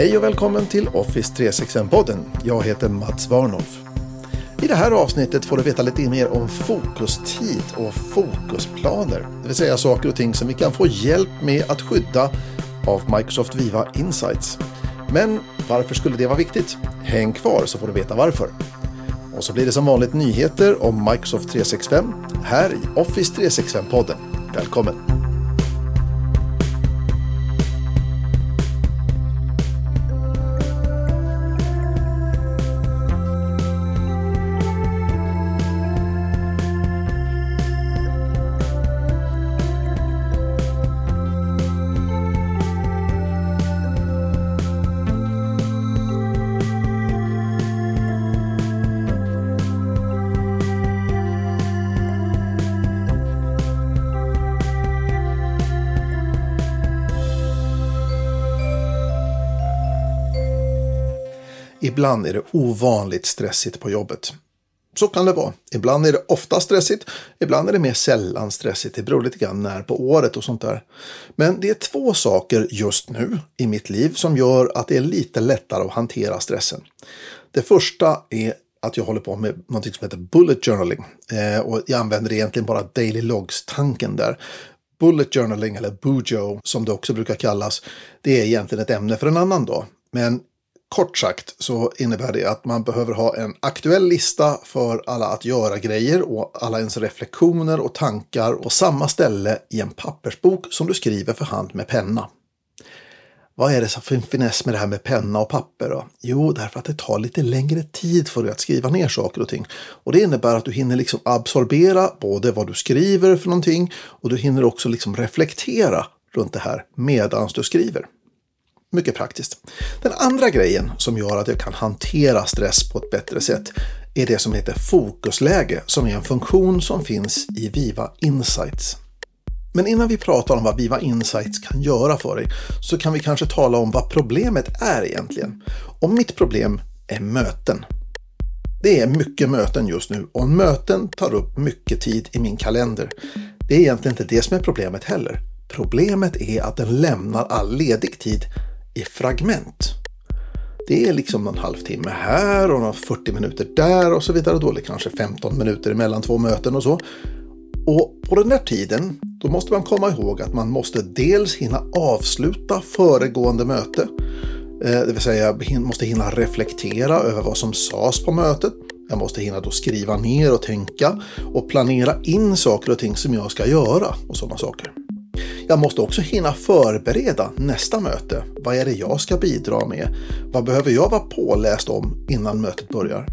Hej och välkommen till Office 365-podden. Jag heter Mats Warnhoff. I det här avsnittet får du veta lite mer om fokustid och fokusplaner. Det vill säga saker och ting som vi kan få hjälp med att skydda av Microsoft Viva Insights. Men varför skulle det vara viktigt? Häng kvar så får du veta varför. Och så blir det som vanligt nyheter om Microsoft 365 här i Office 365-podden. Välkommen! Ibland är det ovanligt stressigt på jobbet. Så kan det vara. Ibland är det ofta stressigt, ibland är det mer sällan stressigt. Det beror lite grann när på året och sånt där. Men det är två saker just nu i mitt liv som gör att det är lite lättare att hantera stressen. Det första är att jag håller på med något som heter bullet journaling. Eh, och jag använder egentligen bara daily logs-tanken där. Bullet journaling eller bujo som det också brukar kallas. Det är egentligen ett ämne för en annan dag. Men Kort sagt så innebär det att man behöver ha en aktuell lista för alla att göra-grejer och alla ens reflektioner och tankar på samma ställe i en pappersbok som du skriver för hand med penna. Vad är det för finess med det här med penna och papper? Då? Jo, därför att det tar lite längre tid för dig att skriva ner saker och ting. Och det innebär att du hinner liksom absorbera både vad du skriver för någonting och du hinner också liksom reflektera runt det här medan du skriver. Mycket praktiskt. Den andra grejen som gör att jag kan hantera stress på ett bättre sätt är det som heter fokusläge som är en funktion som finns i Viva Insights. Men innan vi pratar om vad Viva Insights kan göra för dig så kan vi kanske tala om vad problemet är egentligen. Och mitt problem är möten. Det är mycket möten just nu och möten tar upp mycket tid i min kalender. Det är egentligen inte det som är problemet heller. Problemet är att den lämnar all ledig tid i fragment. Det är liksom en halvtimme här och 40 minuter där och så vidare. Då är det kanske 15 minuter mellan två möten och så. Och på den där tiden, då måste man komma ihåg att man måste dels hinna avsluta föregående möte. Eh, det vill säga, jag måste hinna reflektera över vad som sades på mötet. Jag måste hinna då skriva ner och tänka och planera in saker och ting som jag ska göra och sådana saker. Jag måste också hinna förbereda nästa möte. Vad är det jag ska bidra med? Vad behöver jag vara påläst om innan mötet börjar?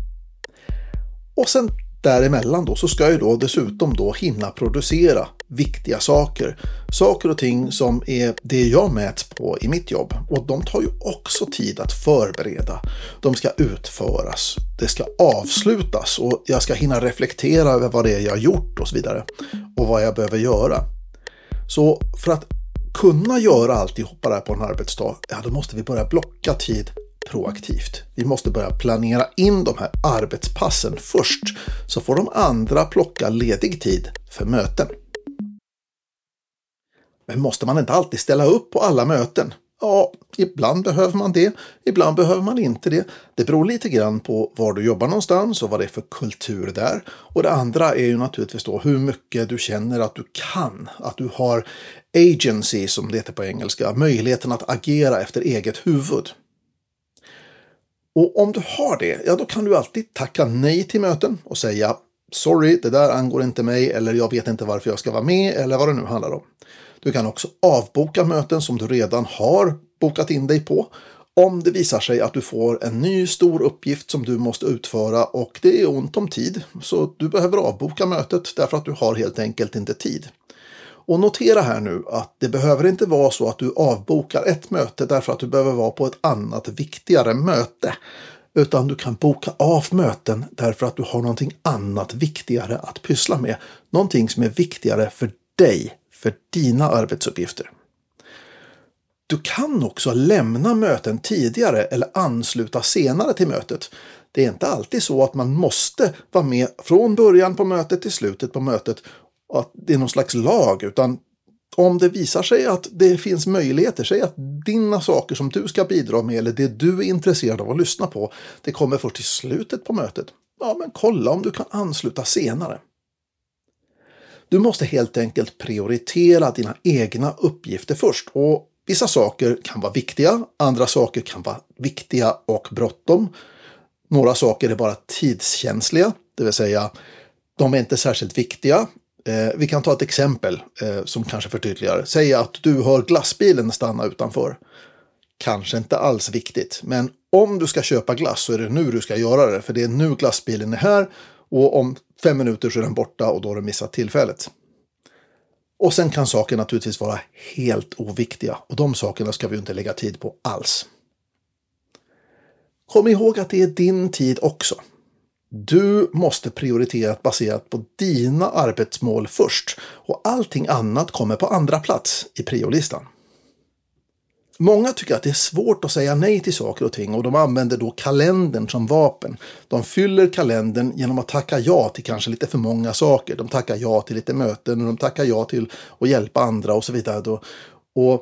Och sen däremellan då så ska jag då dessutom då hinna producera viktiga saker. Saker och ting som är det jag mäts på i mitt jobb. Och de tar ju också tid att förbereda. De ska utföras. Det ska avslutas och jag ska hinna reflektera över vad det är jag har gjort och så vidare. Och vad jag behöver göra. Så för att kunna göra alltihopa där på en arbetsdag, ja då måste vi börja blocka tid proaktivt. Vi måste börja planera in de här arbetspassen först, så får de andra plocka ledig tid för möten. Men måste man inte alltid ställa upp på alla möten? Ja, ibland behöver man det, ibland behöver man inte det. Det beror lite grann på var du jobbar någonstans och vad det är för kultur där. Och det andra är ju naturligtvis då hur mycket du känner att du kan, att du har agency som det heter på engelska, möjligheten att agera efter eget huvud. Och om du har det, ja då kan du alltid tacka nej till möten och säga sorry, det där angår inte mig eller jag vet inte varför jag ska vara med eller vad det nu handlar om. Du kan också avboka möten som du redan har bokat in dig på om det visar sig att du får en ny stor uppgift som du måste utföra och det är ont om tid. Så du behöver avboka mötet därför att du har helt enkelt inte tid. Och notera här nu att det behöver inte vara så att du avbokar ett möte därför att du behöver vara på ett annat viktigare möte. Utan du kan boka av möten därför att du har någonting annat viktigare att pyssla med. Någonting som är viktigare för dig för dina arbetsuppgifter. Du kan också lämna möten tidigare eller ansluta senare till mötet. Det är inte alltid så att man måste vara med från början på mötet till slutet på mötet och att det är någon slags lag, utan om det visar sig att det finns möjligheter, säg att dina saker som du ska bidra med eller det du är intresserad av att lyssna på, det kommer först i slutet på mötet. Ja, men kolla om du kan ansluta senare. Du måste helt enkelt prioritera dina egna uppgifter först och vissa saker kan vara viktiga, andra saker kan vara viktiga och bråttom. Några saker är bara tidskänsliga, det vill säga de är inte särskilt viktiga. Eh, vi kan ta ett exempel eh, som kanske förtydligar. Säg att du hör glassbilen stanna utanför. Kanske inte alls viktigt, men om du ska köpa glass så är det nu du ska göra det, för det är nu glassbilen är här och om fem minuter så är den borta och då har du missat tillfället. Och sen kan saker naturligtvis vara helt oviktiga och de sakerna ska vi inte lägga tid på alls. Kom ihåg att det är din tid också. Du måste prioritera baserat på dina arbetsmål först och allting annat kommer på andra plats i priolistan. Många tycker att det är svårt att säga nej till saker och ting och de använder då kalendern som vapen. De fyller kalendern genom att tacka ja till kanske lite för många saker. De tackar ja till lite möten och de tackar ja till att hjälpa andra och så vidare. Och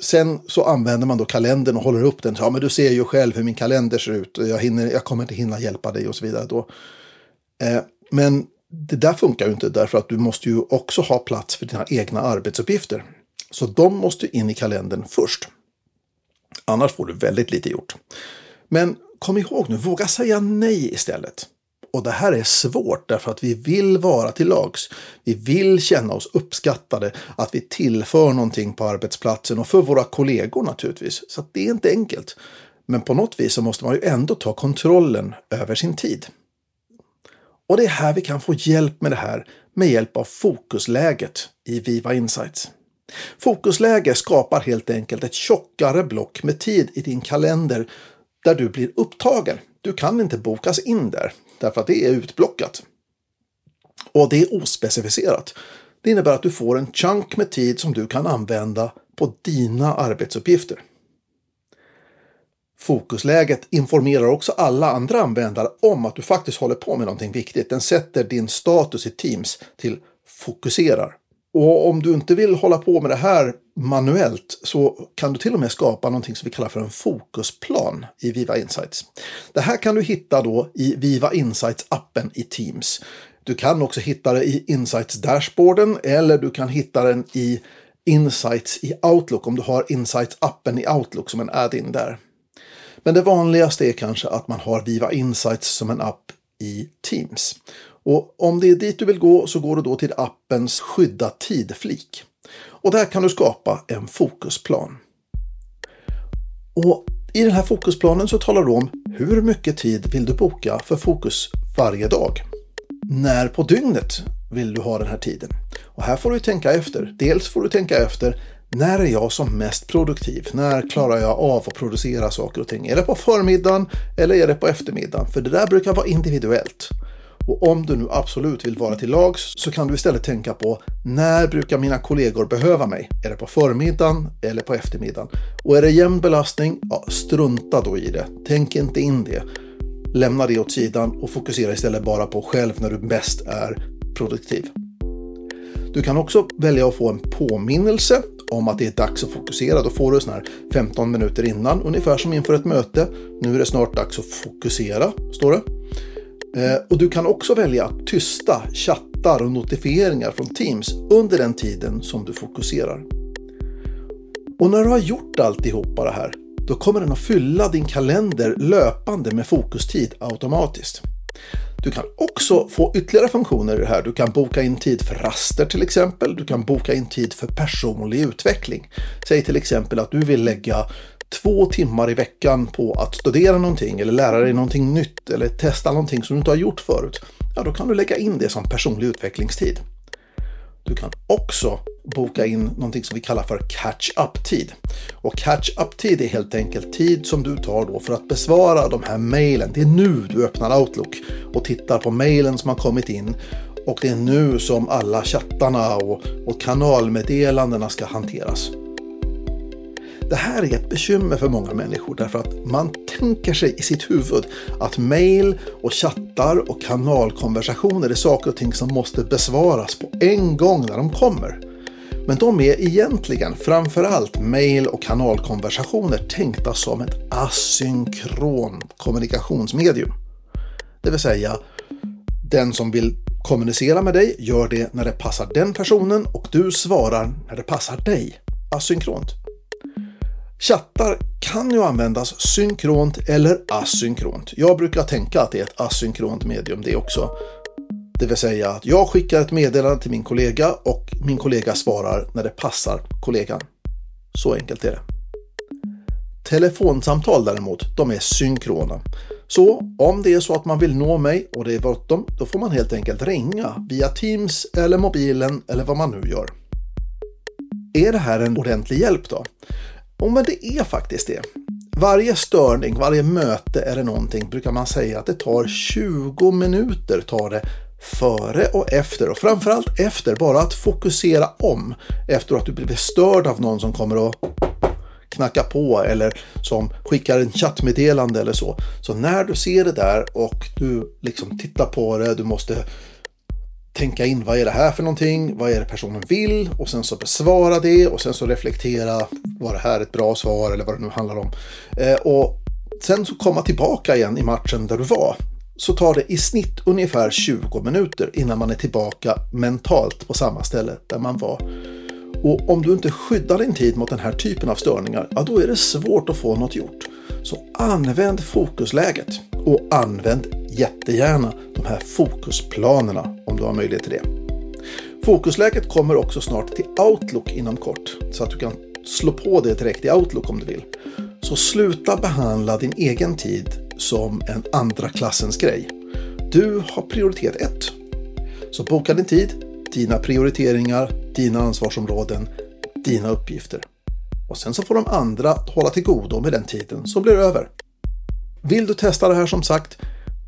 sen så använder man då kalendern och håller upp den. Ja, men du ser ju själv hur min kalender ser ut. Jag, hinner, jag kommer inte hinna hjälpa dig och så vidare. Då. Eh, men det där funkar ju inte därför att du måste ju också ha plats för dina egna arbetsuppgifter. Så de måste in i kalendern först. Annars får du väldigt lite gjort. Men kom ihåg nu, våga säga nej istället. Och det här är svårt därför att vi vill vara till lags. Vi vill känna oss uppskattade, att vi tillför någonting på arbetsplatsen och för våra kollegor naturligtvis. Så det är inte enkelt. Men på något vis så måste man ju ändå ta kontrollen över sin tid. Och det är här vi kan få hjälp med det här med hjälp av fokusläget i Viva Insights. Fokusläge skapar helt enkelt ett tjockare block med tid i din kalender där du blir upptagen. Du kan inte bokas in där därför att det är utblockat. Och det är ospecificerat. Det innebär att du får en chunk med tid som du kan använda på dina arbetsuppgifter. Fokusläget informerar också alla andra användare om att du faktiskt håller på med någonting viktigt. Den sätter din status i Teams till fokuserar. Och om du inte vill hålla på med det här manuellt så kan du till och med skapa någonting som vi kallar för en fokusplan i Viva Insights. Det här kan du hitta då i Viva Insights-appen i Teams. Du kan också hitta det i Insights-dashboarden eller du kan hitta den i Insights i Outlook om du har Insights-appen i Outlook som en add-in där. Men det vanligaste är kanske att man har Viva Insights som en app i Teams. Och om det är dit du vill gå så går du då till appens skydda tid-flik. Och där kan du skapa en fokusplan. Och I den här fokusplanen så talar du om hur mycket tid vill du boka för fokus varje dag. När på dygnet vill du ha den här tiden? Och här får du tänka efter. Dels får du tänka efter när är jag som mest produktiv? När klarar jag av att producera saker och ting? Är det på förmiddagen eller är det på eftermiddagen? För det där brukar vara individuellt. Och om du nu absolut vill vara till lags så kan du istället tänka på när brukar mina kollegor behöva mig? Är det på förmiddagen eller på eftermiddagen? Och är det jämn belastning? Ja, strunta då i det. Tänk inte in det. Lämna det åt sidan och fokusera istället bara på själv när du bäst är produktiv. Du kan också välja att få en påminnelse om att det är dags att fokusera. Då får du sån här 15 minuter innan, ungefär som inför ett möte. Nu är det snart dags att fokusera, står det. Eh, och du kan också välja att tysta chattar och notifieringar från Teams under den tiden som du fokuserar. Och när du har gjort alltihopa det här, då kommer den att fylla din kalender löpande med fokustid automatiskt. Du kan också få ytterligare funktioner i det här. Du kan boka in tid för raster till exempel. Du kan boka in tid för personlig utveckling. Säg till exempel att du vill lägga två timmar i veckan på att studera någonting eller lära dig någonting nytt eller testa någonting som du inte har gjort förut, ja då kan du lägga in det som personlig utvecklingstid. Du kan också boka in någonting som vi kallar för catch-up-tid. Och catch-up-tid är helt enkelt tid som du tar då för att besvara de här mejlen. Det är nu du öppnar Outlook och tittar på mejlen som har kommit in och det är nu som alla chattarna och, och kanalmeddelandena ska hanteras. Det här är ett bekymmer för många människor därför att man tänker sig i sitt huvud att mail och chattar och kanalkonversationer är saker och ting som måste besvaras på en gång när de kommer. Men de är egentligen framförallt mail och kanalkonversationer tänkta som ett asynkron kommunikationsmedium. Det vill säga, den som vill kommunicera med dig gör det när det passar den personen och du svarar när det passar dig. Asynkront. Chattar kan ju användas synkront eller asynkront. Jag brukar tänka att det är ett asynkront medium det också. Det vill säga att jag skickar ett meddelande till min kollega och min kollega svarar när det passar kollegan. Så enkelt är det. Telefonsamtal däremot, de är synkrona. Så om det är så att man vill nå mig och det är bråttom, då får man helt enkelt ringa via Teams eller mobilen eller vad man nu gör. Är det här en ordentlig hjälp då? Och men det är faktiskt det. Varje störning, varje möte eller någonting brukar man säga att det tar 20 minuter tar det före och efter och framförallt efter bara att fokusera om efter att du blivit störd av någon som kommer och knacka på eller som skickar en chattmeddelande eller så. Så när du ser det där och du liksom tittar på det, du måste tänka in vad är det här för någonting, vad är det personen vill och sen så besvara det och sen så reflektera, var det här ett bra svar eller vad det nu handlar om. Eh, och sen så komma tillbaka igen i matchen där du var. Så tar det i snitt ungefär 20 minuter innan man är tillbaka mentalt på samma ställe där man var. Och om du inte skyddar din tid mot den här typen av störningar, ja då är det svårt att få något gjort. Så använd fokusläget och använd jättegärna de här fokusplanerna om du har möjlighet till det. Fokusläget kommer också snart till Outlook inom kort så att du kan slå på det direkt i Outlook om du vill. Så sluta behandla din egen tid som en andra klassens grej. Du har prioritet 1. Så boka din tid, dina prioriteringar, dina ansvarsområden, dina uppgifter. Och sen så får de andra hålla till godo med den tiden som blir över. Vill du testa det här som sagt,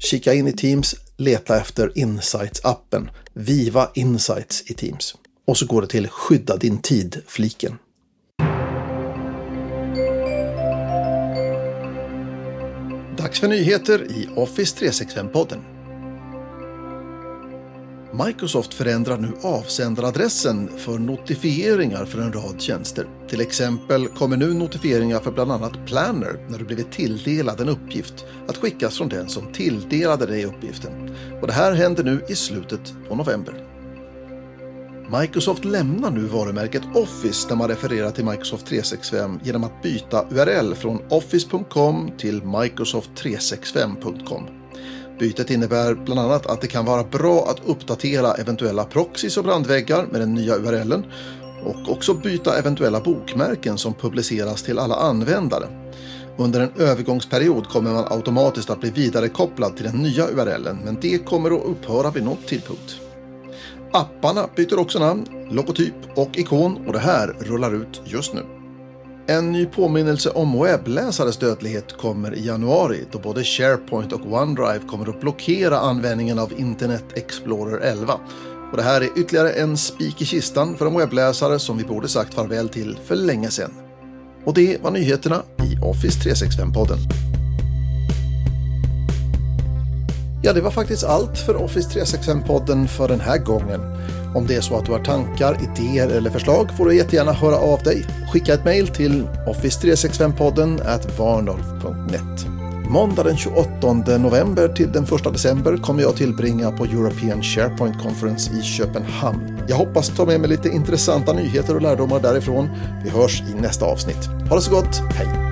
kika in i Teams, leta efter Insights-appen, Viva Insights i Teams. Och så går det till Skydda din tid-fliken. Dags för nyheter i Office 365-podden. Microsoft förändrar nu avsändaradressen för notifieringar för en rad tjänster. Till exempel kommer nu notifieringar för bland annat Planner när du blivit tilldelad en uppgift att skickas från den som tilldelade dig uppgiften. Och det här händer nu i slutet på november. Microsoft lämnar nu varumärket Office där man refererar till Microsoft 365 genom att byta URL från office.com till microsoft365.com. Bytet innebär bland annat att det kan vara bra att uppdatera eventuella proxys och brandväggar med den nya URLen och också byta eventuella bokmärken som publiceras till alla användare. Under en övergångsperiod kommer man automatiskt att bli vidarekopplad till den nya URLen men det kommer att upphöra vid något tidpunkt. Apparna byter också namn, logotyp och ikon och det här rullar ut just nu. En ny påminnelse om webbläsares dödlighet kommer i januari då både SharePoint och OneDrive kommer att blockera användningen av Internet Explorer 11. Och det här är ytterligare en spik i kistan för en webbläsare som vi borde sagt farväl till för länge sedan. Och det var nyheterna i Office 365-podden. Ja, det var faktiskt allt för Office 365-podden för den här gången. Om det är så att du har tankar, idéer eller förslag får du jättegärna höra av dig. Skicka ett mejl till office365podden varnolf.net. Måndag den 28 november till den 1 december kommer jag tillbringa på European SharePoint Conference i Köpenhamn. Jag hoppas ta med mig lite intressanta nyheter och lärdomar därifrån. Vi hörs i nästa avsnitt. Ha det så gott, hej!